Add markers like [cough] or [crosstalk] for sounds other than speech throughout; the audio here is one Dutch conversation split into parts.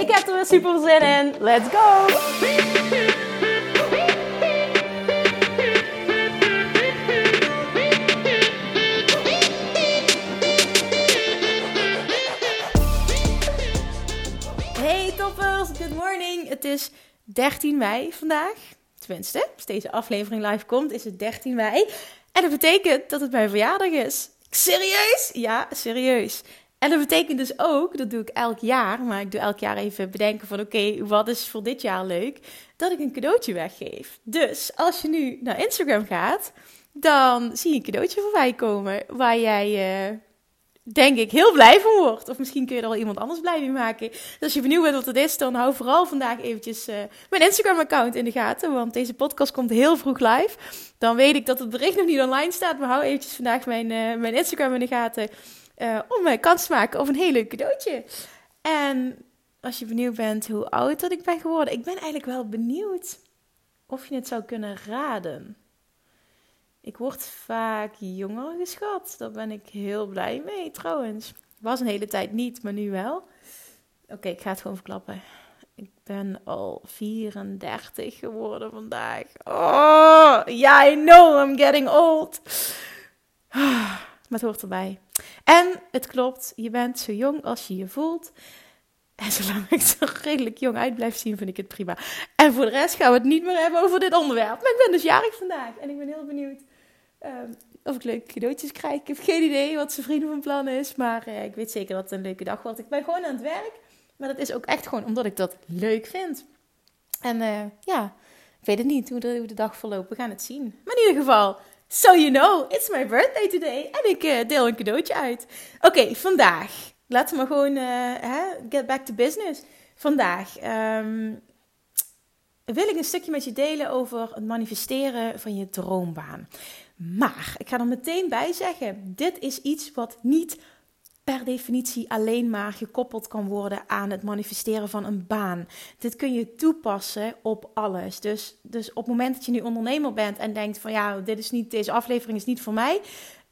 Ik heb er weer super zin in. Let's go! Hey toppers, good morning. Het is 13 mei vandaag. Tenminste, als deze aflevering live komt, is het 13 mei. En dat betekent dat het mijn verjaardag is. Serieus? Ja, serieus. En dat betekent dus ook, dat doe ik elk jaar, maar ik doe elk jaar even bedenken van oké, wat is voor dit jaar leuk, dat ik een cadeautje weggeef. Dus als je nu naar Instagram gaat, dan zie je een cadeautje voorbij komen waar jij, uh, denk ik, heel blij van wordt. Of misschien kun je er wel iemand anders blij mee maken. Dus als je benieuwd bent wat het is, dan hou vooral vandaag eventjes uh, mijn Instagram-account in de gaten, want deze podcast komt heel vroeg live. Dan weet ik dat het bericht nog niet online staat, maar hou eventjes vandaag mijn, uh, mijn Instagram in de gaten. Uh, om mij kans te maken op een heel leuk cadeautje. En als je benieuwd bent hoe oud dat ik ben geworden, ik ben eigenlijk wel benieuwd of je het zou kunnen raden. Ik word vaak jonger geschat. Daar ben ik heel blij mee trouwens. Was een hele tijd niet, maar nu wel. Oké, ik ga het gewoon verklappen. Ik ben al 34 geworden vandaag. Oh, yeah, I know I'm getting old. Maar het hoort erbij. En het klopt, je bent zo jong als je je voelt. En zolang ik er redelijk jong uit blijf zien, vind ik het prima. En voor de rest gaan we het niet meer hebben over dit onderwerp. Maar ik ben dus jarig vandaag en ik ben heel benieuwd um, of ik leuke cadeautjes krijg. Ik heb geen idee wat zijn vrienden van plan is, maar uh, ik weet zeker dat het een leuke dag wordt. Ik ben gewoon aan het werk, maar dat is ook echt gewoon omdat ik dat leuk vind. En uh, ja, ik weet het niet hoe de, hoe de dag verloopt. We gaan het zien. Maar in ieder geval, So you know, it's my birthday today. En ik uh, deel een cadeautje uit. Oké, vandaag. Laten we maar gewoon hè, get back to business. Vandaag um, wil ik een stukje met je delen over het manifesteren van je droombaan. Maar ik ga er meteen bij zeggen: dit is iets wat niet per definitie alleen maar gekoppeld kan worden aan het manifesteren van een baan. Dit kun je toepassen op alles. Dus, dus op het moment dat je nu ondernemer bent en denkt van ja, dit is niet, deze aflevering is niet voor mij,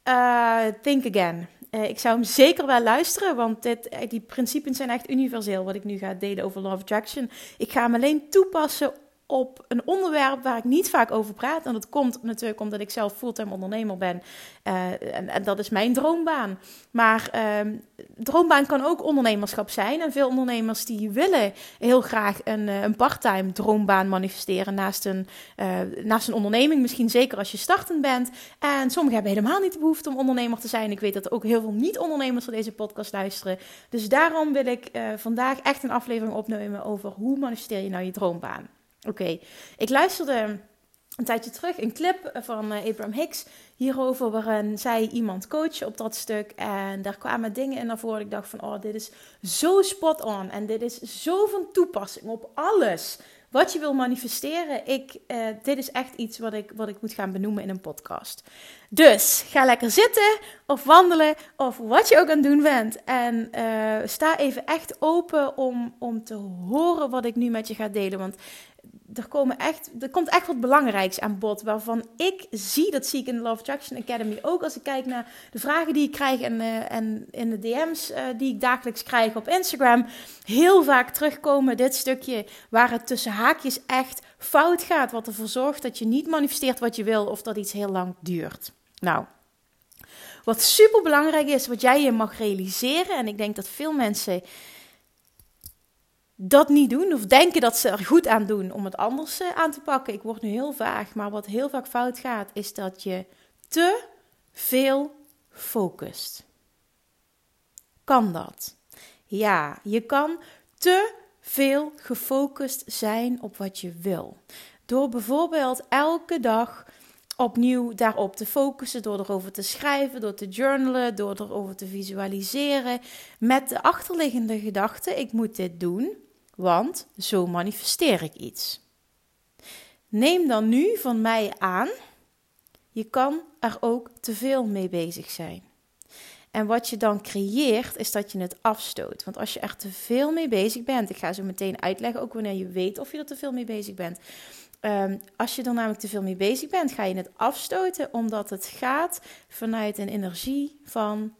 uh, think again. Uh, ik zou hem zeker wel luisteren, want dit, die principes zijn echt universeel wat ik nu ga delen over Love Attraction. Ik ga hem alleen toepassen op een onderwerp waar ik niet vaak over praat. En dat komt natuurlijk omdat ik zelf fulltime ondernemer ben. Uh, en, dat is mijn droombaan. Maar uh, droombaan kan ook ondernemerschap zijn. En veel ondernemers die willen heel graag een, eh, een parttime droombaan manifesteren naast een, uh, naast een onderneming. Misschien zeker als je startend bent. En sommigen hebben helemaal niet de behoefte om ondernemer te zijn. Ik weet dat er ook heel veel niet-ondernemers naar deze podcast luisteren. Dus daarom wil ik vandaag echt een aflevering opnemen over hoe manifesteer je nou je droombaan. Oké, ik luisterde een tijdje terug een clip van uh, Abraham Hicks hierover, waarin zij iemand coachen op dat stuk. En daar kwamen dingen in naar voren. Ik dacht van, oh, dit is zo spot on. En dit is zo van toepassing op alles wat je wil manifesteren. Ik, uh, dit is echt iets wat ik, wat ik moet gaan benoemen in een podcast. Dus ga lekker zitten of wandelen of wat je ook aan het doen bent. En sta even echt open om, om te horen wat ik nu met je ga delen. Want er, komen echt, er komt echt wat belangrijks aan bod. Waarvan ik zie, dat zie ik in de Love Attraction Academy ook. Als ik kijk naar de vragen die ik krijg en, uh, en in de DM's uh, die ik dagelijks krijg op Instagram. Heel vaak terugkomen dit stukje waar het tussen haakjes echt fout gaat. Wat ervoor zorgt dat je niet manifesteert wat je wil of dat iets heel lang duurt. Nou, wat super belangrijk is, wat jij je mag realiseren. En ik denk dat veel mensen dat niet doen of denken dat ze er goed aan doen om het anders eh, aan te pakken. Ik word nu heel vaag, maar wat heel vaak fout gaat is dat je te veel focust. Kan dat? Ja, je kan te veel gefocust zijn op wat je wil. Door bijvoorbeeld elke dag opnieuw daarop te focussen, door erover te schrijven, door te journalen, door erover te visualiseren, met de achterliggende gedachte: ik moet dit doen want zo manifesteer ik iets. Neem dan nu van mij aan, je kan er ook te veel mee bezig zijn. En wat je dan creëert, is dat je het afstoot. Want als je er te veel mee bezig bent, ik ga zo meteen uitleggen, ook wanneer je weet of je er te veel mee bezig bent. Um, als je er namelijk te veel mee bezig bent, ga je het afstoten, omdat het gaat vanuit een energie van: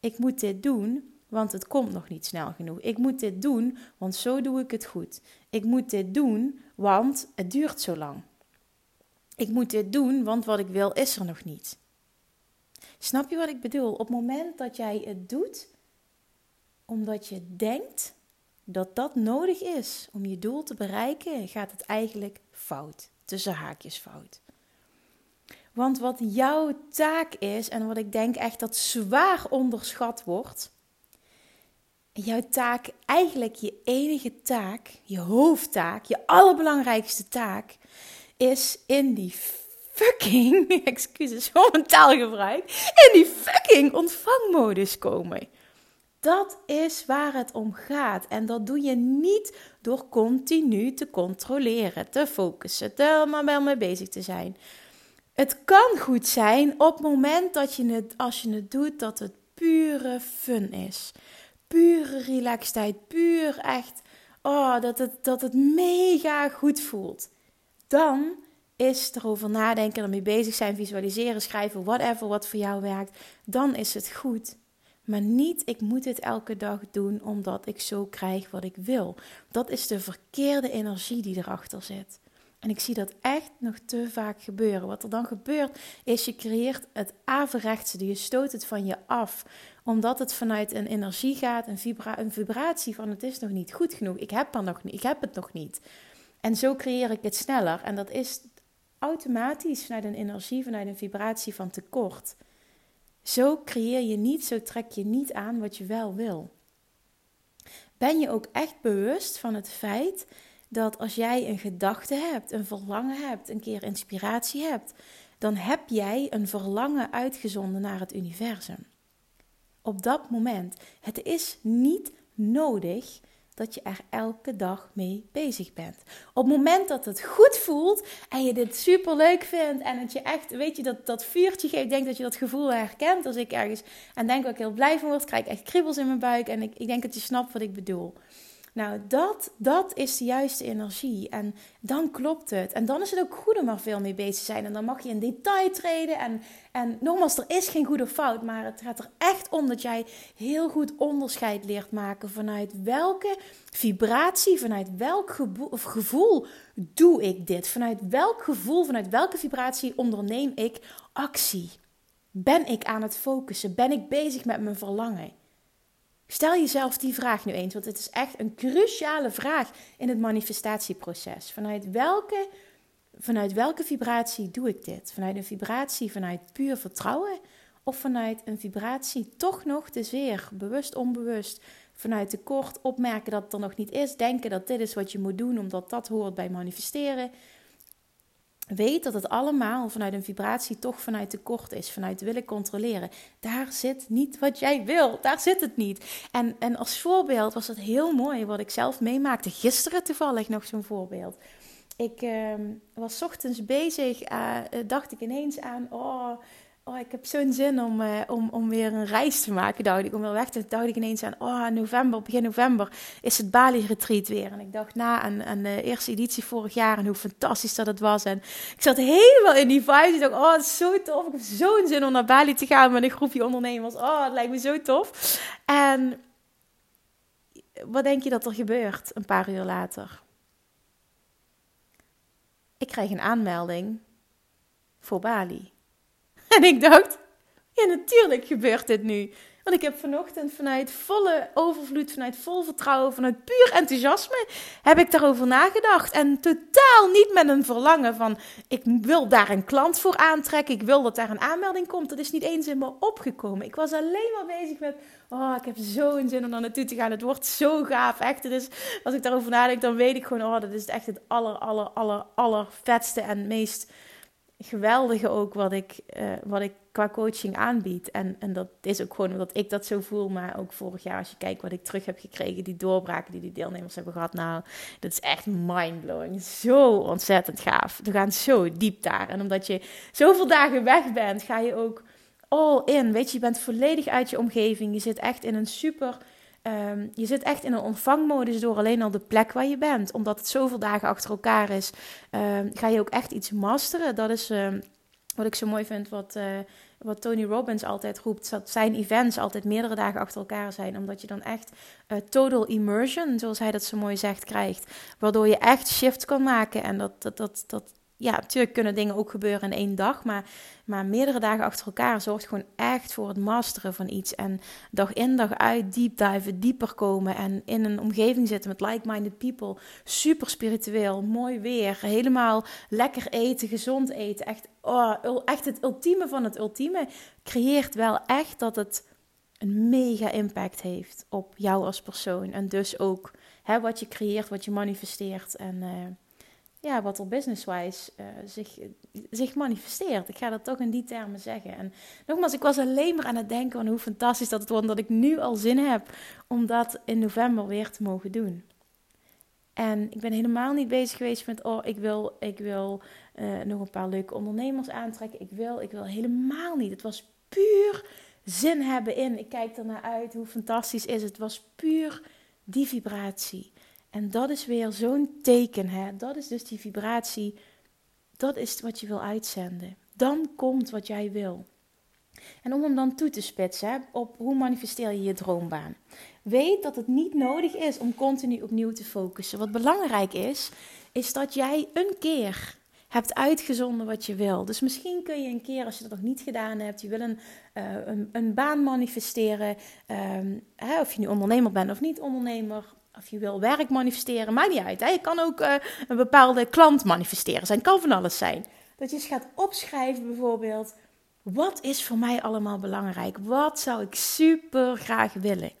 ik moet dit doen, want het komt nog niet snel genoeg. Ik moet dit doen, want zo doe ik het goed. Ik moet dit doen, want het duurt zo lang. Ik moet dit doen, want wat ik wil is er nog niet. Snap je wat ik bedoel? Op het moment dat jij het doet, omdat je denkt dat dat nodig is om je doel te bereiken, gaat het eigenlijk fout. Tussen haakjes fout. Want wat jouw taak is, en wat ik denk echt dat zwaar onderschat wordt, jouw taak, eigenlijk je enige taak, je hoofdtaak, je allerbelangrijkste taak, is in die fucking, [laughs] excuses voor mijn taalgebruik, in die fucking ontvangmodus komen. Dat is waar het om gaat. En dat doe je niet door continu te controleren, te focussen, er maar wel mee bezig te zijn. Het kan goed zijn op het moment dat je het, als je het doet, dat het pure fun is. Pure relaxedheid, puur echt, oh, dat het, dat het mega goed voelt. Dan is erover nadenken, ermee bezig zijn, visualiseren, schrijven, whatever wat voor jou werkt, dan is het goed. Maar niet, ik moet dit elke dag doen omdat ik zo krijg wat ik wil. Dat is de verkeerde energie die erachter zit. En ik zie dat echt nog te vaak gebeuren. Wat er dan gebeurt, is je creëert het averechtse. Je stoot het van je af. Omdat het vanuit een energie gaat, een, een vibratie van het is nog niet goed genoeg. Ik heb, er nog niet, ik heb het nog niet. En zo creëer ik het sneller. En dat is automatisch vanuit een energie, vanuit een vibratie van tekort. Zo creëer je niet, zo trek je niet aan wat je wel wil. Ben je ook echt bewust van het feit dat als jij een gedachte hebt, een verlangen hebt, een keer inspiratie hebt, dan heb jij een verlangen uitgezonden naar het universum. Op dat moment. Het is niet nodig dat je er elke dag mee bezig bent. Op het moment dat het goed voelt en je dit super leuk vindt en het je echt, weet je, dat, dat vuurtje geeft, denk dat je dat gevoel herkent. Als ik ergens en denk dat ik heel blij van word, krijg ik echt kriebels in mijn buik en ik, ik denk dat je snapt wat ik bedoel. Nou, dat, dat is de juiste energie. En dan klopt het. En dan is het ook goed om er veel mee bezig te zijn. En dan mag je in detail treden. En, en nogmaals, er is geen goede fout. Maar het gaat er echt om dat jij heel goed onderscheid leert maken. Vanuit welke vibratie, vanuit welk gevoel doe ik dit? Vanuit welk gevoel, vanuit welke vibratie onderneem ik actie? Ben ik aan het focussen? Ben ik bezig met mijn verlangen? Stel jezelf die vraag nu eens, want het is echt een cruciale vraag in het manifestatieproces. Vanuit welke, vanuit welke vibratie doe ik dit? Vanuit een vibratie vanuit puur vertrouwen of vanuit een vibratie toch nog te zeer, bewust, onbewust, vanuit tekort opmerken dat het er nog niet is, denken dat dit is wat je moet doen omdat dat hoort bij manifesteren weet dat het allemaal vanuit een vibratie toch vanuit tekort is, vanuit willen controleren. Daar zit niet wat jij wil, daar zit het niet. En, en als voorbeeld was het heel mooi wat ik zelf meemaakte. Gisteren toevallig nog zo'n voorbeeld. Ik uh, was ochtends bezig, uh, dacht ik ineens aan, oh, Oh, ik heb zo'n zin om, uh, om, om weer een reis te maken, dacht ik. Om weer weg te dacht ik ineens aan, oh, november, begin november is het Bali-retreat weer. En ik dacht na aan, aan de eerste editie vorig jaar en hoe fantastisch dat het was. En ik zat helemaal in die vibe. Ik dacht, oh, het is zo tof. Ik heb zo'n zin om naar Bali te gaan met een groepje ondernemers. Oh, het lijkt me zo tof. En wat denk je dat er gebeurt een paar uur later? Ik krijg een aanmelding voor Bali. [laughs] En ik dacht, ja natuurlijk gebeurt dit nu. Want ik heb vanochtend vanuit volle overvloed, vanuit vol vertrouwen, vanuit puur enthousiasme, heb ik daarover nagedacht. En totaal niet met een verlangen van, ik wil daar een klant voor aantrekken, ik wil dat daar een aanmelding komt. Dat is niet eens in me opgekomen. Ik was alleen maar bezig met, oh, ik heb zo'n zin om daar naartoe te gaan. Het wordt zo gaaf, echt. Dus als ik daarover nadenk, dan weet ik gewoon, oh, dat is echt het aller, aller, aller, aller vetste en meest geweldige ook wat ik, uh, wat ik qua coaching aanbied. En, en dat is ook gewoon omdat ik dat zo voel. Maar ook vorig jaar, als je kijkt wat ik terug heb gekregen, die doorbraken die die deelnemers hebben gehad. Nou, dat is echt mindblowing. Zo ontzettend gaaf. We gaan zo diep daar. En omdat je zoveel dagen weg bent, ga je ook all in. Weet je, je bent volledig uit je omgeving. Je zit echt in een super Ehm, je zit echt in een ontvangmodus door alleen al de plek waar je bent. Omdat het zoveel dagen achter elkaar is, um, ga je ook echt iets masteren. Dat is ehm, wat ik zo mooi vind, wat, uh, wat Tony Robbins altijd roept. Dat zijn events altijd meerdere dagen achter elkaar zijn. Omdat je dan echt uh, total immersion, zoals hij dat zo mooi zegt, krijgt. Waardoor je echt shift kan maken. En dat, dat, dat, dat ja, natuurlijk kunnen dingen ook gebeuren in één dag, maar, maar meerdere dagen achter elkaar zorgt gewoon echt voor het masteren van iets. En dag in, dag uit deep dive, dieper komen en in een omgeving zitten met like-minded people. Super spiritueel, mooi weer, helemaal lekker eten, gezond eten. Echt, oh, echt het ultieme van het ultieme creëert wel echt dat het een mega impact heeft op jou als persoon. En dus ook hè, wat je creëert, wat je manifesteert. En... Uh, ja, wat er business-wise uh, zich, zich manifesteert. Ik ga dat toch in die termen zeggen. En nogmaals, ik was alleen maar aan het denken van hoe fantastisch dat het wordt. Dat ik nu al zin heb om dat in november weer te mogen doen. En ik ben helemaal niet bezig geweest met, oh, ik wil, ik wil uh, nog een paar leuke ondernemers aantrekken. Ik wil, ik wil helemaal niet. Het was puur zin hebben in. Ik kijk er naar uit. Hoe fantastisch is het? Het was puur die vibratie. En dat is weer zo'n teken. Hè? Dat is dus die vibratie. Dat is wat je wil uitzenden. Dan komt wat jij wil. En om hem dan toe te spitsen op hoe manifesteer je je droombaan. Weet dat het niet nodig is om continu opnieuw te focussen. Wat belangrijk is, is dat jij een keer hebt uitgezonden wat je wil. Dus misschien kun je een keer, als je dat nog niet gedaan hebt, je wil een, uh, een, een, baan manifesteren. Um, hè, of je nu ondernemer bent of niet ondernemer of je wil werk manifesteren, maakt niet uit. Hè? Je kan ook uh, een bepaalde klant manifesteren. Zijn kan van alles zijn. Dat je eens gaat opschrijven bijvoorbeeld. Wat is voor mij allemaal belangrijk? Wat zou ik super graag willen?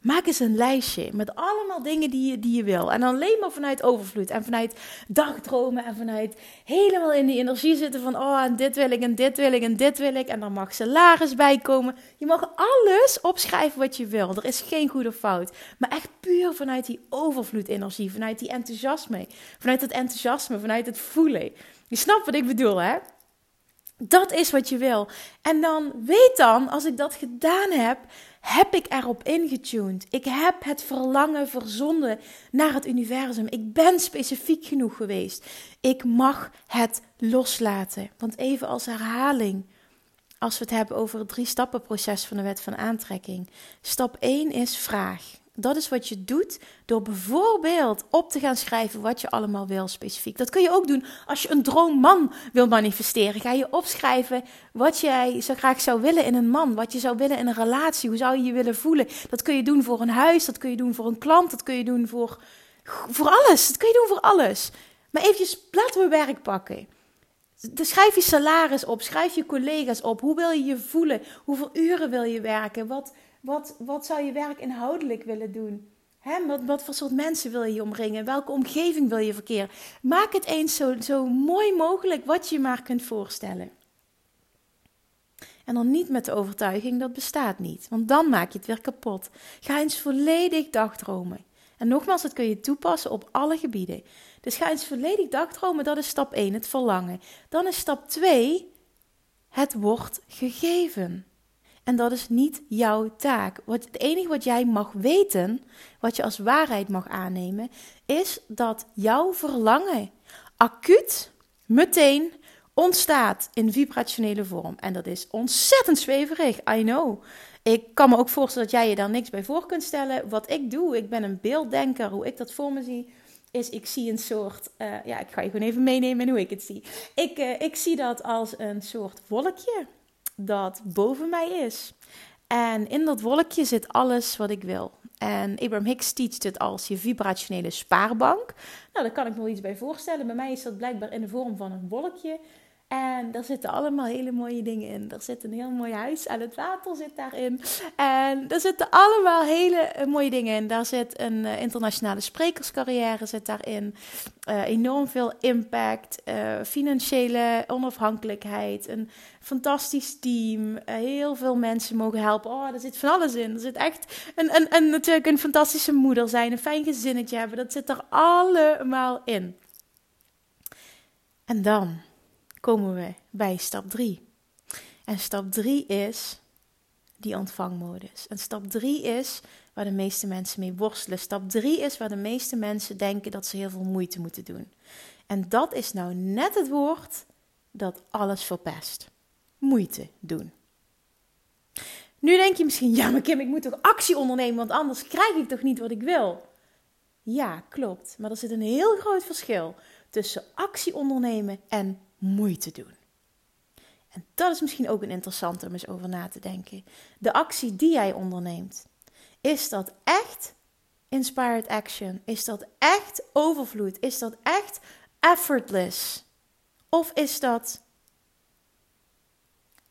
Maak eens een lijstje met allemaal dingen die je, die je wil. En alleen maar vanuit overvloed en vanuit dagdromen en vanuit helemaal in die energie zitten van oh, en dit wil ik en dit wil ik en dit wil ik. En dan mag salaris bij komen. Je mag alles opschrijven wat je wil. Er is geen goede fout. Maar echt puur vanuit die overvloed-energie, vanuit die enthousiasme. Vanuit het enthousiasme, vanuit het voelen. Je snapt wat ik bedoel, hè? Dat is wat je wil. En dan weet dan, als ik dat gedaan heb, heb ik erop ingetuned. Ik heb het verlangen verzonden naar het universum. Ik ben specifiek genoeg geweest. Ik mag het loslaten. Want even als herhaling, als we het hebben over het drie stappen proces van de wet van aantrekking. Stap 1 is vraag. Dat is wat je doet door bijvoorbeeld op te gaan schrijven wat je allemaal wil specifiek. Dat kun je ook doen als je een droomman wil manifesteren. Ga je opschrijven wat jij zo graag zou willen in een man, wat je zou willen in een relatie, hoe zou je je willen voelen. Dat kun je doen voor een huis, dat kun je doen voor een klant, dat kun je doen voor, voor alles. Dat kun je doen voor alles. Maar eventjes, laten we werk pakken. Schrijf je salaris op, schrijf je collega's op. Hoe wil je je voelen? Hoeveel uren wil je werken? Wat, wat, wat zou je werk inhoudelijk willen doen? Wat, wat voor soort mensen wil je omringen? Welke omgeving wil je verkeren? Maak het eens zo, zo mooi mogelijk wat je maar kunt voorstellen. En dan niet met de overtuiging dat bestaat niet, want dan maak je het weer kapot. Ga eens volledig dagdromen. En nogmaals, dat kun je toepassen op alle gebieden. Dus ga eens volledig dagdromen, dat is stap 1, het verlangen. Dan is stap 2, het wordt gegeven. En dat is niet jouw taak. Wat, het enige wat jij mag weten, wat je als waarheid mag aannemen, is dat jouw verlangen acuut, meteen ontstaat in vibrationele vorm. En dat is ontzettend zweverig, I know. Ik kan me ook voorstellen dat jij je daar niks bij voor kunt stellen. Wat ik doe, ik ben een beelddenker, hoe ik dat voor me zie, is ik zie een soort, uh, ja, ik ga je gewoon even meenemen hoe ik het zie. Ik, uh, ik zie dat als een soort wolkje dat boven mij is. En in dat wolkje zit alles wat ik wil. En Abraham Hicks teacht het als je vibrationele spaarbank. Nou, daar kan ik me wel iets bij voorstellen. Bij mij is dat blijkbaar in de vorm van een wolkje. En daar zitten allemaal hele mooie dingen in. Er zit een heel mooi huis aan het water zit daarin. En er zitten allemaal hele eh, mooie dingen in. Daar zit een uh, internationale sprekerscarrière zit daarin. Uh, enorm veel impact. Financiële onafhankelijkheid. Een fantastisch team. heel veel mensen mogen helpen. Oh, er zit van alles in. Er zit echt een, een, een, natuurlijk een fantastische moeder zijn. Een fijn gezinnetje hebben. Dat zit er allemaal in. En dan komen we bij stap 3. En stap 3 is die ontvangmodus. En stap 3 is waar de meeste mensen mee worstelen. Stap 3 is waar de meeste mensen denken dat ze heel veel moeite moeten doen. En dat is nou net het woord dat alles verpest. Moeite doen. Nu denk je misschien, ja maar Kim, ik moet toch actie ondernemen, want anders krijg ik toch niet wat ik wil. Ja, klopt. Maar er zit een heel groot verschil tussen actie ondernemen en moeite doen. En dat is misschien ook een interessante om eens over na te denken. De actie die jij onderneemt, is dat echt inspired action? Is dat echt overvloed? Is dat echt effortless? Of is dat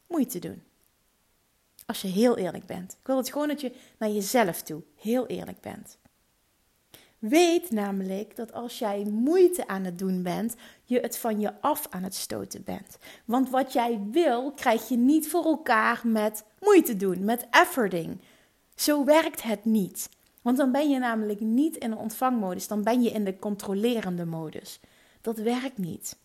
moeite doen? Als je heel eerlijk bent. Ik wil het gewoon dat je naar jezelf toe heel eerlijk bent. Weet namelijk dat als jij moeite aan het doen bent, je het van je af aan het stoten bent. Want wat jij wil, krijg je niet voor elkaar met moeite doen, met efforting. Zo werkt het niet. Want dan ben je namelijk niet in een ontvangmodus, dan ben je in de controlerende modus. Dat werkt niet.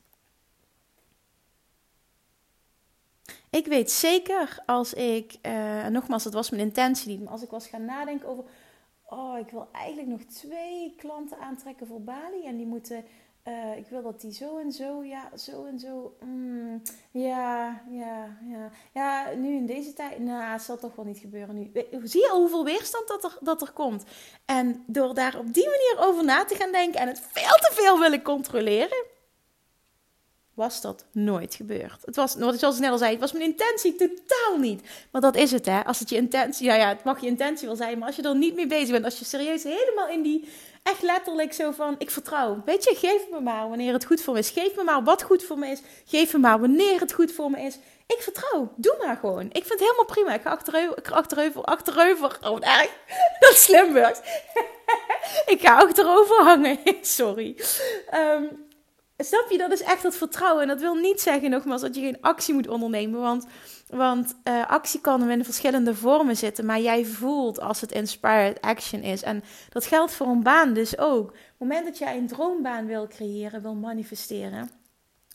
Ik weet zeker als ik, uh, nogmaals, dat was mijn intentie niet, maar als ik was gaan nadenken over oh, ik wil eigenlijk nog twee klanten aantrekken voor Bali. En die moeten, uh, ik wil dat die zo en zo, ja, zo en zo. Mm, ja, ja, ja. Ja, nu in deze tijd, nou, het zal toch wel niet gebeuren nu. Zie je hoeveel weerstand dat er, dat er komt? En door daar op die manier over na te gaan denken en het veel te veel willen controleren was dat nooit gebeurd. Het was, wat ik al snel zei, het was mijn intentie totaal niet. Maar dat is het, hè. Als het je intentie, ja, ja, het mag je intentie wel zijn, maar als je er niet mee bezig bent, als je serieus helemaal in die, echt letterlijk zo van, ik vertrouw. Weet je, geef me maar wanneer het goed voor me is. Geef me maar wat goed voor me is. Geef me maar wanneer het goed voor me is. Ik vertrouw. Doe maar gewoon. Ik vind het helemaal prima. Ik ga achterover, achterover, achterover. Oh, erg. [laughs] Dat slim, [laughs] ik ga achterover hangen. [laughs] Sorry. Um, Snap je, dat is echt dat vertrouwen. En dat wil niet zeggen, nogmaals, dat je geen actie moet ondernemen. Want, want uh, actie kan in verschillende vormen zitten. Maar jij voelt als het inspired action is. En dat geldt voor een baan dus ook. Op het moment dat jij een droombaan wil creëren, wil manifesteren,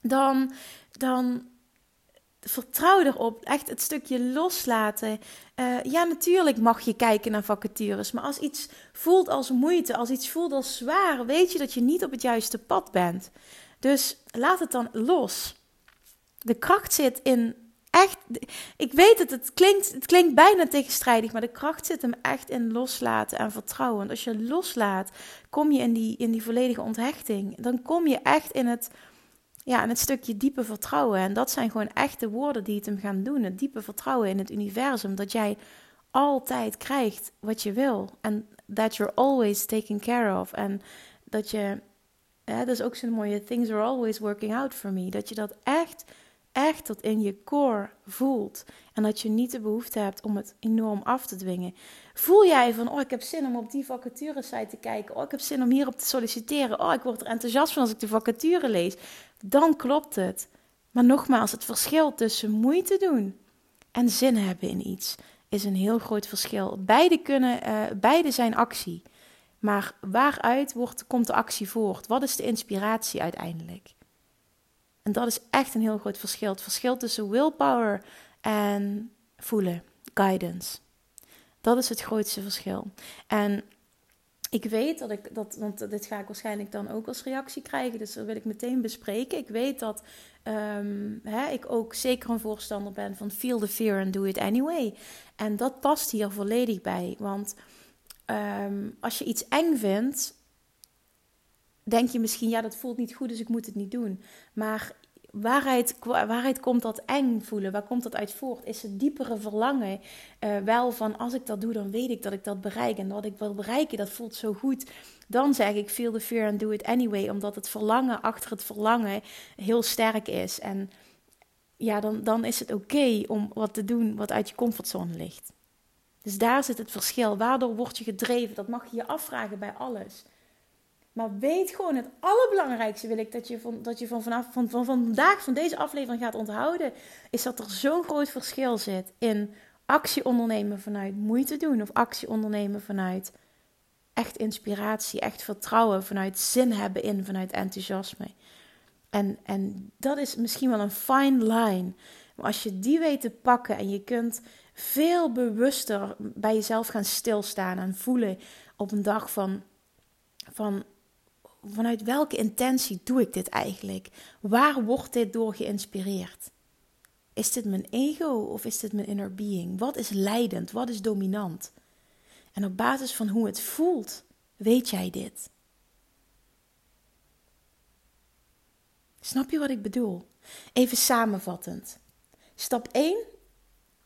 dan, dan vertrouw erop. Echt het stukje loslaten. Uh, ja, natuurlijk mag je kijken naar vacatures. Maar als iets voelt als moeite, als iets voelt als zwaar, weet je dat je niet op het juiste pad bent. Dus laat het dan los. De kracht zit in echt. Ik weet het, het klinkt, het klinkt bijna tegenstrijdig, maar de kracht zit hem echt in loslaten en vertrouwen. Want als je loslaat, kom je in die, in die volledige onthechting. Dan kom je echt in het, ja, in het stukje diepe vertrouwen. En dat zijn gewoon echte woorden die het hem gaan doen. Het diepe vertrouwen in het universum. Dat jij altijd krijgt wat je wil. En that you're always taken care of. En dat je Hè, dat is ook zo'n mooie things are always working out for me. Dat je dat echt, echt tot in je core voelt. En dat je niet de behoefte hebt om het enorm af te dwingen. Voel jij van, oh ik heb zin om op die vacature site te kijken. Oh ik heb zin om hierop te solliciteren. Oh ik word er enthousiast van als ik de vacature lees. Dan klopt het. Maar nogmaals, het verschil tussen moeite doen en zin hebben in iets is een heel groot verschil. Beide, kunnen, uh, beide zijn actie. Maar waaruit wordt, komt de actie voort? Wat is de inspiratie uiteindelijk? En dat is echt een heel groot verschil. Het verschil tussen willpower en voelen, guidance. Dat is het grootste verschil. En ik weet dat ik dat, want dit ga ik waarschijnlijk dan ook als reactie krijgen, dus dat wil ik meteen bespreken. Ik weet dat um, hè, ik ook zeker een voorstander ben van feel the fear and do it anyway. En dat past hier volledig bij, want Ehm, als je iets eng vindt, denk je misschien, ja, dat voelt niet goed, dus ik moet het niet doen. Maar waarheid, waarheid komt dat eng voelen? Waar komt dat uit voort? Is het diepere verlangen uh, wel van, als ik dat doe, dan weet ik dat ik dat bereik. En wat ik wil bereiken, dat voelt zo goed. Dan zeg ik, feel the fear and do it anyway. Omdat het verlangen achter het verlangen heel sterk is. En ja, dan, dan is het oké om wat te doen wat uit je comfortzone ligt. Dus daar zit het verschil. Waardoor word je gedreven? Dat mag je je afvragen bij alles. Maar weet gewoon, het allerbelangrijkste wil ik dat je van, dat je van, vanaf, van, van, van vandaag, van deze aflevering gaat onthouden, is dat er zo'n groot verschil zit in actie ondernemen vanuit moeite doen of actie ondernemen vanuit echt inspiratie, echt vertrouwen, vanuit zin hebben in, vanuit enthousiasme. En, en dat is misschien wel een fine line. Maar als je die weet te pakken en je kunt veel bewuster bij jezelf gaan stilstaan en voelen op een dag van, van vanuit welke intentie doe ik dit eigenlijk? Waar wordt dit door geïnspireerd? Is dit mijn ego of is dit mijn inner being? Wat is leidend? Wat is dominant? En op basis van hoe het voelt, weet jij dit. Snap je wat ik bedoel? Even samenvattend. Stap 1,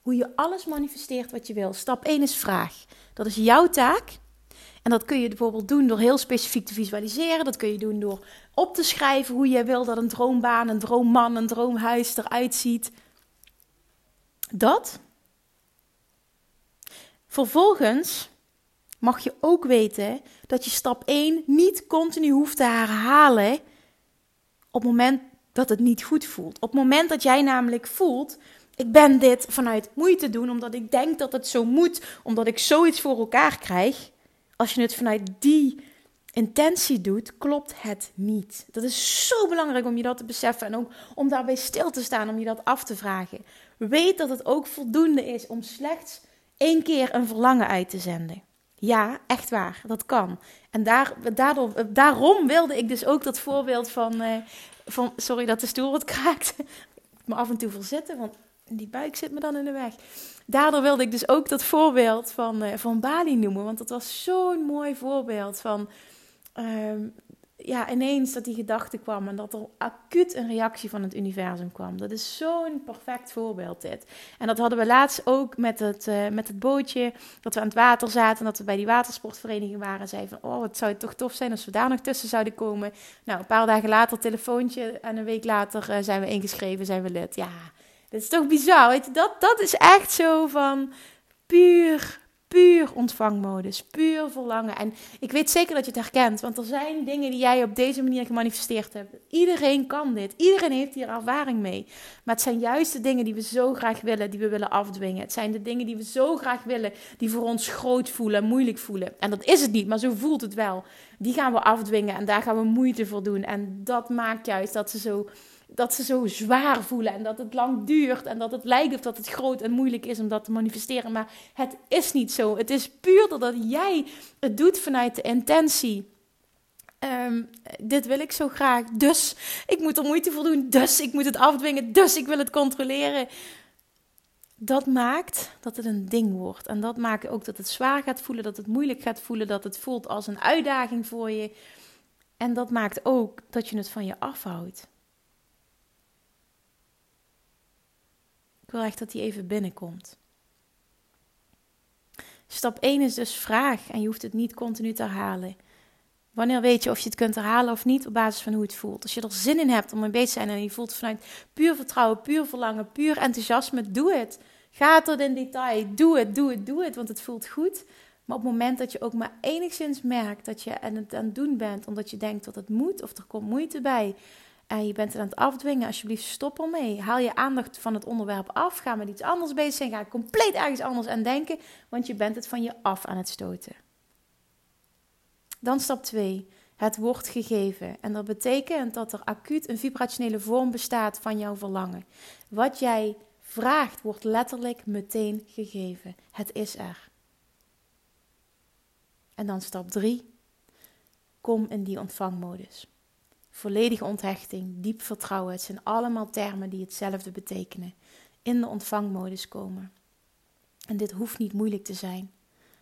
hoe je alles manifesteert wat je wil. Stap 1 is vraag. Dat is jouw taak. En dat kun je bijvoorbeeld doen door heel specifiek te visualiseren. Dat kun je doen door op te schrijven hoe je wil dat een droombaan, een droomman, een droomhuis eruit ziet. Dat. Vervolgens mag je ook weten dat je stap 1 niet continu hoeft te herhalen op het moment dat het niet goed voelt. Op het moment dat jij namelijk voelt, ik ben dit vanuit moeite doen, omdat ik denk dat het zo moet, omdat ik zoiets voor elkaar krijg. Als je het vanuit die intentie doet, klopt het niet. Dat is zo belangrijk om je dat te beseffen en ook om daarbij stil te staan, om je dat af te vragen. Weet dat het ook voldoende is om slechts één keer een verlangen uit te zenden. Ja, echt waar, dat kan. En daar, daardoor, daarom wilde ik dus ook dat voorbeeld van, uh, van sorry dat de stoel wordt kraakt, [laughs] me af en toe verzitten, want die buik zit me dan in de weg. Daardoor wilde ik dus ook dat voorbeeld van, uh, van Bali noemen, want dat was zo'n mooi voorbeeld van ehm, ja, ineens dat die gedachte kwam en dat er acuut een reactie van het universum kwam. Dat is zo'n perfect voorbeeld dit. En dat hadden we laatst ook met het, uh, met het bootje, dat we aan het water zaten en dat we bij die watersportvereniging waren. En zeiden van, oh, het zou toch tof zijn als we daar nog tussen zouden komen. Nou, een paar dagen later telefoontje en een week later uh, zijn we ingeschreven, zijn we lid. Ja, dat is toch bizar. Dat, dat is echt zo van puur puur ontvangmodus, puur verlangen. En ik weet zeker dat je het herkent, want er zijn dingen die jij op deze manier gemanifesteerd hebt. Iedereen kan dit, iedereen heeft hier ervaring mee. Maar het zijn juist de dingen die we zo graag willen, die we willen afdwingen. Het zijn de dingen die we zo graag willen, die voor ons groot voelen, moeilijk voelen. En dat is het niet, maar zo voelt het wel. Die gaan we afdwingen en daar gaan we moeite voor doen. En dat maakt juist dat ze zo dat ze zo zwaar voelen en dat het lang duurt en dat het lijkt of dat het groot en moeilijk is om dat te manifesteren. Maar het is niet zo. Het is puur doordat jij het doet vanuit de intentie. Um, dit wil ik zo graag, dus ik moet er moeite voor doen, dus ik moet het afdwingen, dus ik wil het controleren. Dat maakt dat het een ding wordt. En dat maakt ook dat het zwaar gaat voelen, dat het moeilijk gaat voelen, dat het voelt als een uitdaging voor je. En dat maakt ook dat je het van je afhoudt. Ik wil echt dat die even binnenkomt. Stap 1 is dus vraag en je hoeft het niet continu te herhalen. Wanneer weet je of je het kunt herhalen of niet op basis van hoe het voelt? Als je er zin in hebt om bezig te zijn en je voelt vanuit puur vertrouwen, puur verlangen, puur enthousiasme, doe het. Ga tot in detail. Doe het, doe het, doe het, want het voelt goed. Maar op het moment dat je ook maar enigszins merkt dat je aan het aan het doen bent, omdat je denkt dat het moet of er komt moeite bij, en je bent het aan het afdwingen, alsjeblieft stop ermee. Haal je aandacht van het onderwerp af. Ga met iets anders bezig zijn. Ga compleet ergens anders aan denken, want je bent het van je af aan het stoten. Dan stap 2. Het wordt gegeven. En dat betekent dat er acuut een vibrationele vorm bestaat van jouw verlangen. Wat jij vraagt, wordt letterlijk meteen gegeven. Het is er. En dan stap 3. Kom in die ontvangmodus volledige onthechting, diep vertrouwen. Het zijn allemaal termen die hetzelfde betekenen. In de ontvangmodus komen. En dit hoeft niet moeilijk te zijn.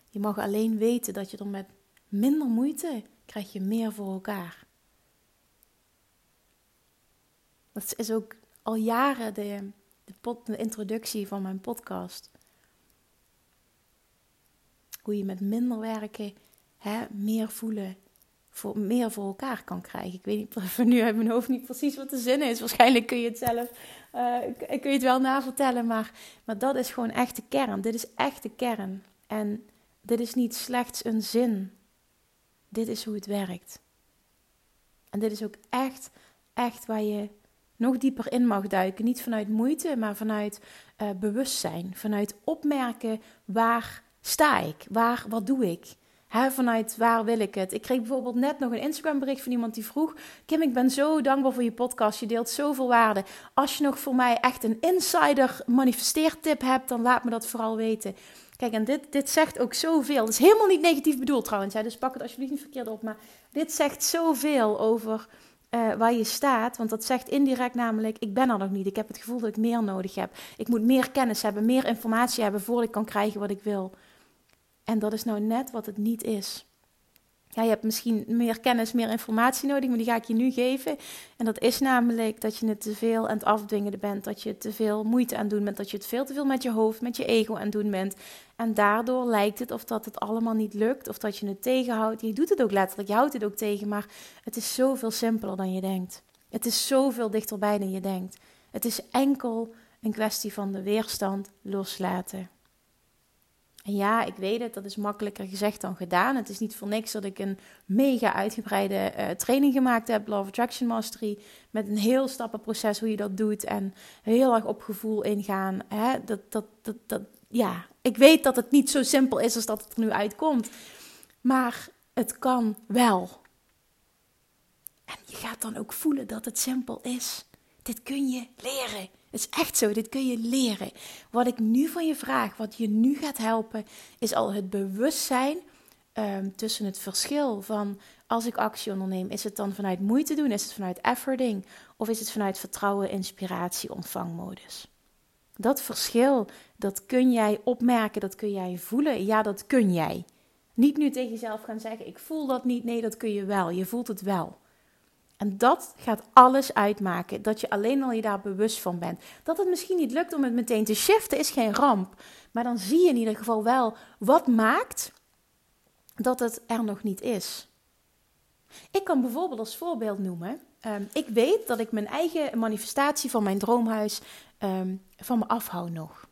Je mag alleen weten dat je er met minder moeite krijg je meer voor elkaar. Dat is ook al jaren de, de, de introductie van mijn podcast. Hoe je met minder werken hè, meer voelen, voor, meer voor elkaar kan krijgen. Ik weet niet voor nu uit mijn hoofd niet precies wat de zin is. Waarschijnlijk kun je het zelf uh, kun je het wel navertellen, maar, maar dat is gewoon echt de kern. Dit is echt de kern. En dit is niet slechts een zin. Dit is hoe het werkt. En dit is ook echt, echt waar je nog dieper in mag duiken. Niet vanuit moeite, maar vanuit uh, bewustzijn. Vanuit opmerken waar sta ik? Waar, wat doe ik? Vanuit waar wil ik het? Ik kreeg bijvoorbeeld net nog een Instagram bericht van iemand die vroeg: Kim, ik ben zo dankbaar voor je podcast. Je deelt zoveel waarde. Als je nog voor mij echt een insider manifesteertip hebt, dan laat me dat vooral weten. Kijk, en dit, dit zegt ook zoveel. Het is helemaal niet negatief bedoeld trouwens, hè, dus pak het alsjeblieft niet verkeerd op. Maar dit zegt zoveel over uh, waar je staat. Want dat zegt indirect namelijk: ik ben er nog niet. Ik heb het gevoel dat ik meer nodig heb. Ik moet meer kennis hebben, meer informatie hebben voordat ik kan krijgen wat ik wil. En dat is nou net wat het niet is. Ja, je hebt misschien meer kennis, meer informatie nodig, maar die ga ik je nu geven. En dat is namelijk dat je het te veel aan het afdwingen bent. Dat je te veel moeite aan het doen bent. Dat je het veel te veel met je hoofd, met je ego aan het doen bent. En daardoor lijkt het of dat het allemaal niet lukt. Of dat je het tegenhoudt. Je doet het ook letterlijk. Je houdt het ook tegen. Maar het is zoveel simpeler dan je denkt. Het is zoveel dichterbij dan je denkt. Het is enkel een kwestie van de weerstand loslaten. En ja, ik weet het, dat is makkelijker gezegd dan gedaan. Het is niet voor niks dat ik een mega uitgebreide uh, training gemaakt heb, Law of Attraction Mastery, met een heel stappenproces hoe je dat doet en heel erg op gevoel ingaan. Hè? Dat, dat, dat, dat, ja, ik weet dat het niet zo simpel is als dat het er nu uitkomt, maar het kan wel. En je gaat dan ook voelen dat het simpel is. Dit kun je leren. Het is echt zo, dit kun je leren. Wat ik nu van je vraag, wat je nu gaat helpen, is al het bewustzijn um, tussen het verschil van als ik actie onderneem, is het dan vanuit moeite doen, is het vanuit efforting of is het vanuit vertrouwen, inspiratie, ontvangmodus? Dat verschil, dat kun jij opmerken, dat kun jij voelen. Ja, dat kun jij. Niet nu tegen jezelf gaan zeggen: ik voel dat niet. Nee, dat kun je wel. Je voelt het wel. En dat gaat alles uitmaken. Dat je alleen al je daar bewust van bent. Dat het misschien niet lukt om het meteen te shiften is geen ramp. Maar dan zie je in ieder geval wel wat maakt dat het er nog niet is. Ik kan bijvoorbeeld als voorbeeld noemen. Um, ik weet dat ik mijn eigen manifestatie van mijn droomhuis um, van me afhoud nog.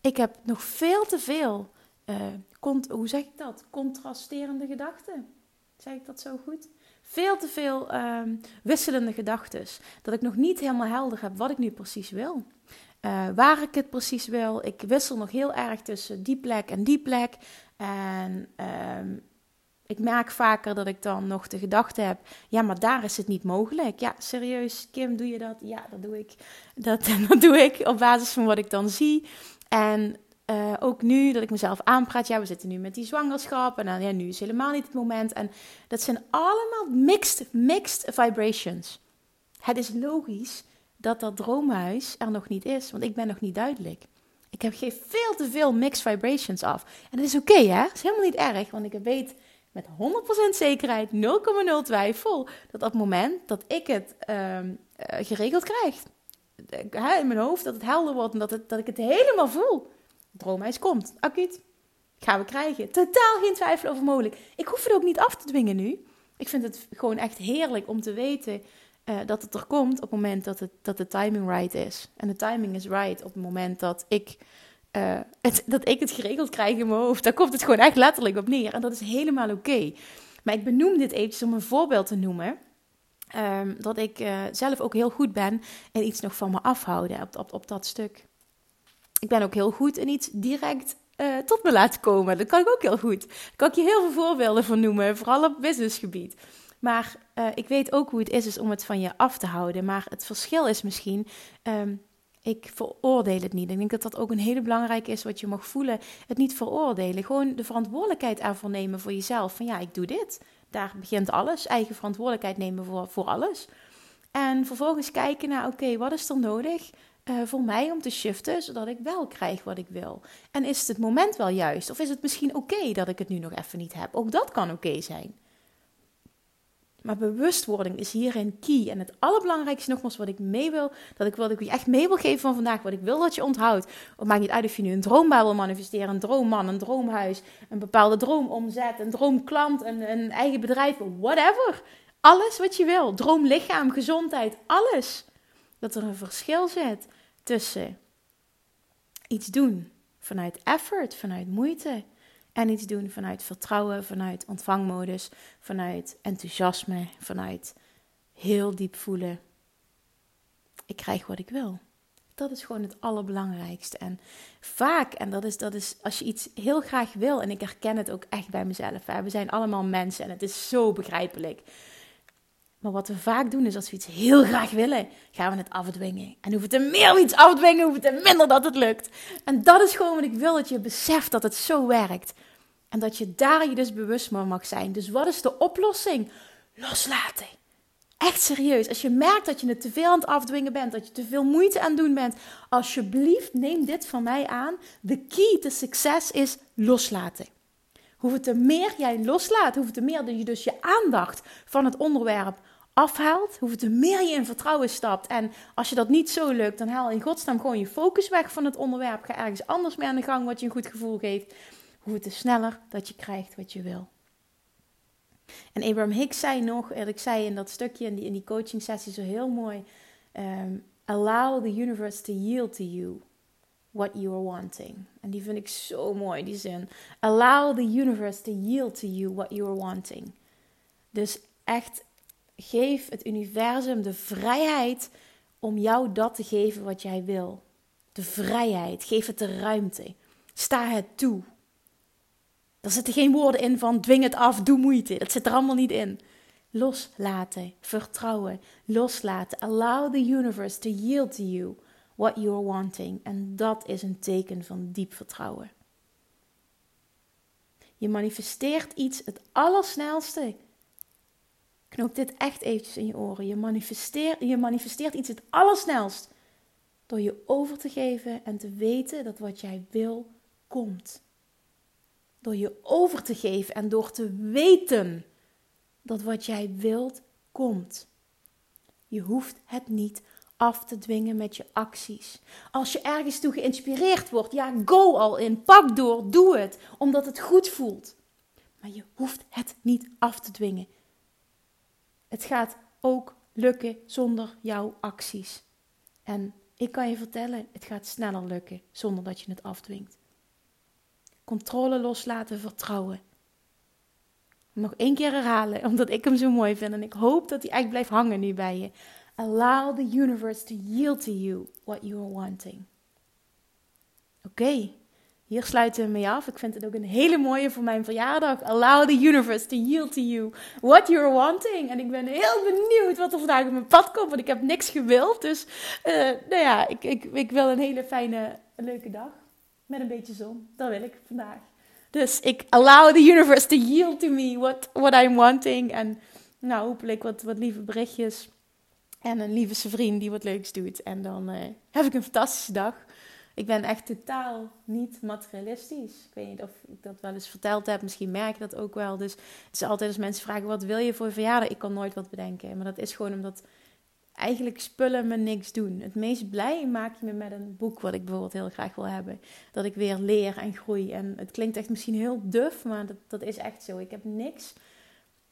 Ik heb nog veel te veel, uh, hoe zeg ik dat? Contrasterende gedachten. Zeg ik dat zo goed? Veel te veel ehm, wisselende gedachten. Dat ik nog niet helemaal helder heb wat ik nu precies wil. Uh, waar ik het precies wil. Ik wissel nog heel erg tussen die plek en die plek. En uh, ik merk vaker dat ik dan nog de gedachte heb: ja, maar daar is het niet mogelijk. Ja, serieus, Kim, doe je dat? Ja, dat doe ik. Dat, [laughs] dat doe ik op basis van wat ik dan zie. En uh, ook nu dat ik mezelf aanpraat, ja, we zitten nu met die zwangerschap en dan, ja, nu is helemaal niet het moment. En dat zijn allemaal mixed, mixed vibrations. Het is logisch dat dat droomhuis er nog niet is, want ik ben nog niet duidelijk. Ik heb, geef veel te veel mixed vibrations af. En dat is oké, hè? Dat is helemaal niet erg, want ik weet met 100% zekerheid, 0,0 twijfel, dat op het moment dat ik het uh, geregeld krijg, in mijn hoofd, dat het helder wordt en dat, dat ik het helemaal voel droomhuis komt. Acuut. Gaan we krijgen. Totaal geen twijfel over mogelijk. Ik hoef het ook niet af te dwingen nu. Ik vind het gewoon echt heerlijk om te weten uh, dat het er komt op het moment dat, het, dat de timing right is. En de timing is right op het moment dat ik, uh, het, dat ik het geregeld krijg in mijn hoofd. Daar komt het gewoon echt letterlijk op neer. En dat is helemaal oké. Maar ik benoem dit eventjes om een voorbeeld te noemen. Um, dat ik uh, zelf ook heel goed ben en iets nog van me afhouden op, op, op dat stuk ik ben ook heel goed in iets direct uh, tot me laten komen. Dat kan ik ook heel goed. Daar kan ik je heel veel voorbeelden van noemen, vooral op businessgebied. Maar uh, ik weet ook hoe het is, is om het van je af te houden. Maar het verschil is misschien, um, ik veroordeel het niet. Ik denk dat dat ook een hele belangrijke is wat je mag voelen. Het niet veroordelen. Gewoon de verantwoordelijkheid ervoor nemen voor jezelf. Van ja, ik doe dit. Daar begint alles. Eigen verantwoordelijkheid nemen voor, voor alles. En vervolgens kijken naar, oké, wat is er nodig? Uh, voor mij om te shiften, zodat ik wel krijg wat ik wil? En is het, het moment wel juist? Of is het misschien oké dat ik het nu nog even niet heb? Ook dat kan oké zijn. Maar bewustwording is hierin key. En het allerbelangrijkste nogmaals wat ik mee wil, dat ik wat ik je echt mee wil geven van vandaag, wat ik wil dat je onthoudt. Het maakt niet uit of je nu een droombaan wil manifesteren, een droomman, een droomhuis, een bepaalde droomomzet, een droomklant, een, een eigen bedrijf, whatever. Alles wat je wil. Droomlichaam, gezondheid, alles. Dat er een verschil zit tussen iets doen vanuit effort, vanuit moeite. En iets doen vanuit vertrouwen, vanuit ontvangmodus, vanuit enthousiasme, vanuit heel diep voelen. Ik krijg wat ik wil. Dat is gewoon het allerbelangrijkste. En vaak, en dat is, dat is als je iets heel graag wil, en ik herken het ook echt bij mezelf. Hè, we zijn allemaal mensen en het is zo begrijpelijk. Maar wat we vaak doen is als we iets heel graag willen, gaan we het afdwingen. En hoeven te meer we iets afdwingen, hoeven te minder dat het lukt. En dat is gewoon wat ik wil, dat je beseft dat het zo werkt. En dat je daar je dus bewust van mag zijn. Dus wat is de oplossing? Loslaten. Echt serieus. Als je merkt dat je het te veel aan het afdwingen bent, dat je te veel moeite aan het doen bent, alsjeblieft neem dit van mij aan. De key to succes is loslaten. Hoeveel te meer jij loslaat, hoeveel te meer je dus je aandacht van het onderwerp afhaalt, hoeveel meer je in vertrouwen stapt. En als je dat niet zo lukt, dan haal in godsnaam gewoon je focus weg van het onderwerp. Ga ergens anders mee aan de gang wat je een goed gevoel geeft hoe te sneller dat je krijgt wat je wil. En Abraham Hicks zei nog, en ik zei in dat stukje in die, in die coaching sessie zo heel mooi: um, Allow the universe to yield to you what you are wanting. En die vind ik zo mooi, die zin. Allow the universe to yield to you what you are wanting. Dus echt, geef het universum de vrijheid om jou dat te geven wat jij wil. De vrijheid, geef het de ruimte. Sta het toe. Er zitten geen woorden in van dwing het af, doe moeite. Dat zit er allemaal niet in. Loslaten, vertrouwen, loslaten. Allow the universe to yield to you what you're wanting. En dat is een teken van diep vertrouwen. Je manifesteert iets het allersnelste. Knoop dit echt eventjes in je oren. Je manifesteert, je manifesteert iets het allersnelst. Door je over te geven en te weten dat wat jij wil, komt. Door je over te geven en door te weten dat wat jij wilt komt. Je hoeft het niet af te dwingen met je acties. Als je ergens toe geïnspireerd wordt, ja, go al in, pak door, doe het, omdat het goed voelt. Maar je hoeft het niet af te dwingen. Het gaat ook lukken zonder jouw acties. En ik kan je vertellen, het gaat sneller lukken zonder dat je het afdwingt. Controle loslaten, vertrouwen. Nog één keer herhalen, omdat ik hem zo mooi vind. En ik hoop dat hij echt blijft hangen nu bij je. Allow the universe to yield to you what you are wanting. Oké, hier sluiten we mee af. Ik vind het ook een hele mooie voor mijn verjaardag. Allow the universe to yield to you what you are wanting. En ik ben heel benieuwd wat er vandaag op mijn pad komt, want ik heb niks gewild. Dus uh, nou ja, ik, ik, ik wil een hele fijne, leuke dag met een beetje zon. Dat wil ik vandaag. Dus ik allow the universe to yield to me what, what I'm wanting. En nou, hopelijk wat, wat lieve berichtjes. En een lieve vriend die wat leuks doet. En dan uh, heb ik een fantastische dag. Ik ben echt totaal niet materialistisch. Ik weet niet of ik dat wel eens verteld heb. Misschien merk je dat ook wel. Dus het is altijd als mensen vragen: wat wil je voor verjaardag? Ik kan nooit wat bedenken. Maar dat is gewoon omdat eigenlijk spullen me niks doen. Het meest blij maak je me met een boek wat ik bijvoorbeeld heel graag wil hebben. Dat ik weer leer en groei. En het klinkt echt misschien heel duf, maar dat, dat is echt zo. Ik heb niks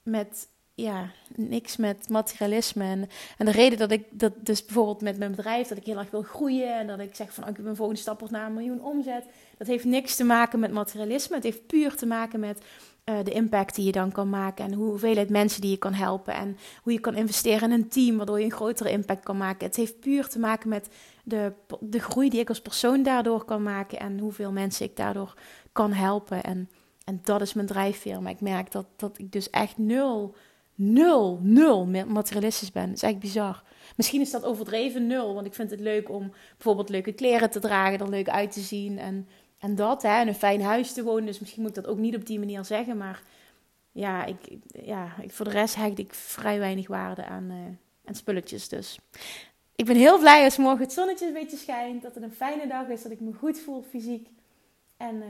met, ja, niks met materialisme. En, de reden dat ik dat dus bijvoorbeeld met mijn bedrijf, dat ik heel erg wil groeien en dat ik zeg van ik heb mijn volgende stap naar een miljoen omzet. Dat heeft niks te maken met materialisme. Het heeft puur te maken met uh, de impact die je dan kan maken en hoeveelheid mensen die je kan helpen en hoe je kan investeren in een team waardoor je een grotere impact kan maken. Het heeft puur te maken met de, de groei die ik als persoon daardoor kan maken en hoeveel mensen ik daardoor kan helpen. En, en dat is mijn drijfveer. Maar ik merk dat, dat ik dus echt nul, nul, nul materialistisch ben. Dat is echt bizar. Misschien is dat overdreven nul, want ik vind het leuk om bijvoorbeeld leuke kleren te dragen, er leuk uit te zien en en dat, hè, in een fijn huis te wonen. Dus misschien moet ik dat ook niet op die manier zeggen. Maar ja, ik, ja ik, voor de rest hecht ik vrij weinig waarde aan, uh, spulletjes. Dus ik ben heel blij als morgen het zonnetje een beetje schijnt. Dat het een fijne dag is. Dat ik me goed voel fysiek. En uh,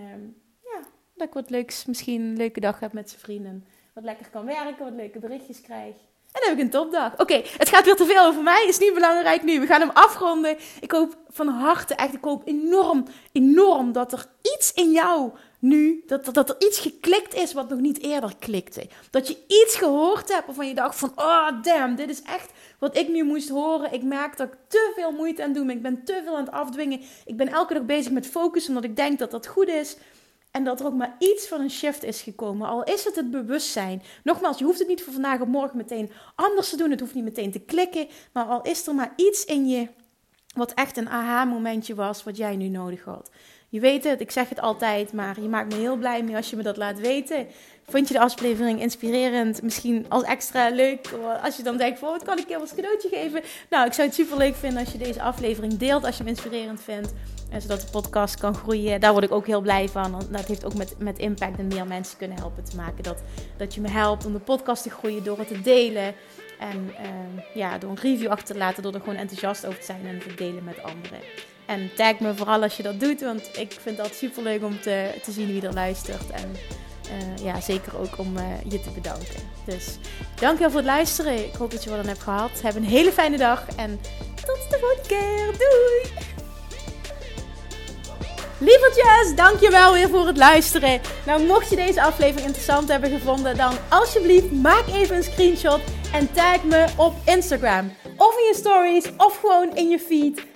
ja, dat ik wat leuks, misschien een leuke dag heb met zijn vrienden. Wat lekker kan werken, wat leuke berichtjes krijg. En dan heb ik een topdag. Oké, het gaat weer te veel over mij. Is niet belangrijk nu. We gaan hem afronden. Ik hoop van harte, echt, ik hoop enorm, enorm dat er iets in jou nu, dat, dat, dat er iets geklikt is wat nog niet eerder klikte. Dat je iets gehoord hebt waarvan je dacht van, oh damn, dit is echt wat ik nu moest horen. Ik merk dat ik te veel moeite aan doe. Ik ben te veel aan het afdwingen. Ik ben elke dag bezig met focus, omdat ik denk dat dat goed is. En dat er ook maar iets van een shift is gekomen. Al is het het bewustzijn. Nogmaals, je hoeft het niet voor vandaag of morgen meteen anders te doen. Het hoeft niet meteen te klikken. Maar al is er maar iets in je wat echt een aha-momentje was, wat jij nu nodig had. Je weet het, ik zeg het altijd, maar je maakt me heel blij mee als je me dat laat weten. Vond je de aflevering inspirerend? Misschien als extra leuk, als je dan denkt wat kan ik je als cadeautje geven? Nou, ik zou het super leuk vinden als je deze aflevering deelt, als je hem inspirerend vindt. En zodat de podcast kan groeien. Daar word ik ook heel blij van. Dat heeft ook met, met impact en meer mensen kunnen helpen te maken. Dat, dat je me helpt om de podcast te groeien door het te delen. En uh, ja, door een review achter te laten, door er gewoon enthousiast over te zijn en te delen met anderen. En tag me vooral als je dat doet, want ik vind dat super leuk om te, te zien wie er luistert. En uh, ja, zeker ook om uh, je te bedanken. Dus dankjewel voor het luisteren. Ik hoop dat je wat aan hebt gehad. Heb een hele fijne dag en tot de volgende keer. Doei! Lievertjes, dankjewel weer voor het luisteren. Nou, mocht je deze aflevering interessant hebben gevonden, dan alsjeblieft maak even een screenshot en tag me op Instagram. Of in je stories, of gewoon in je feed.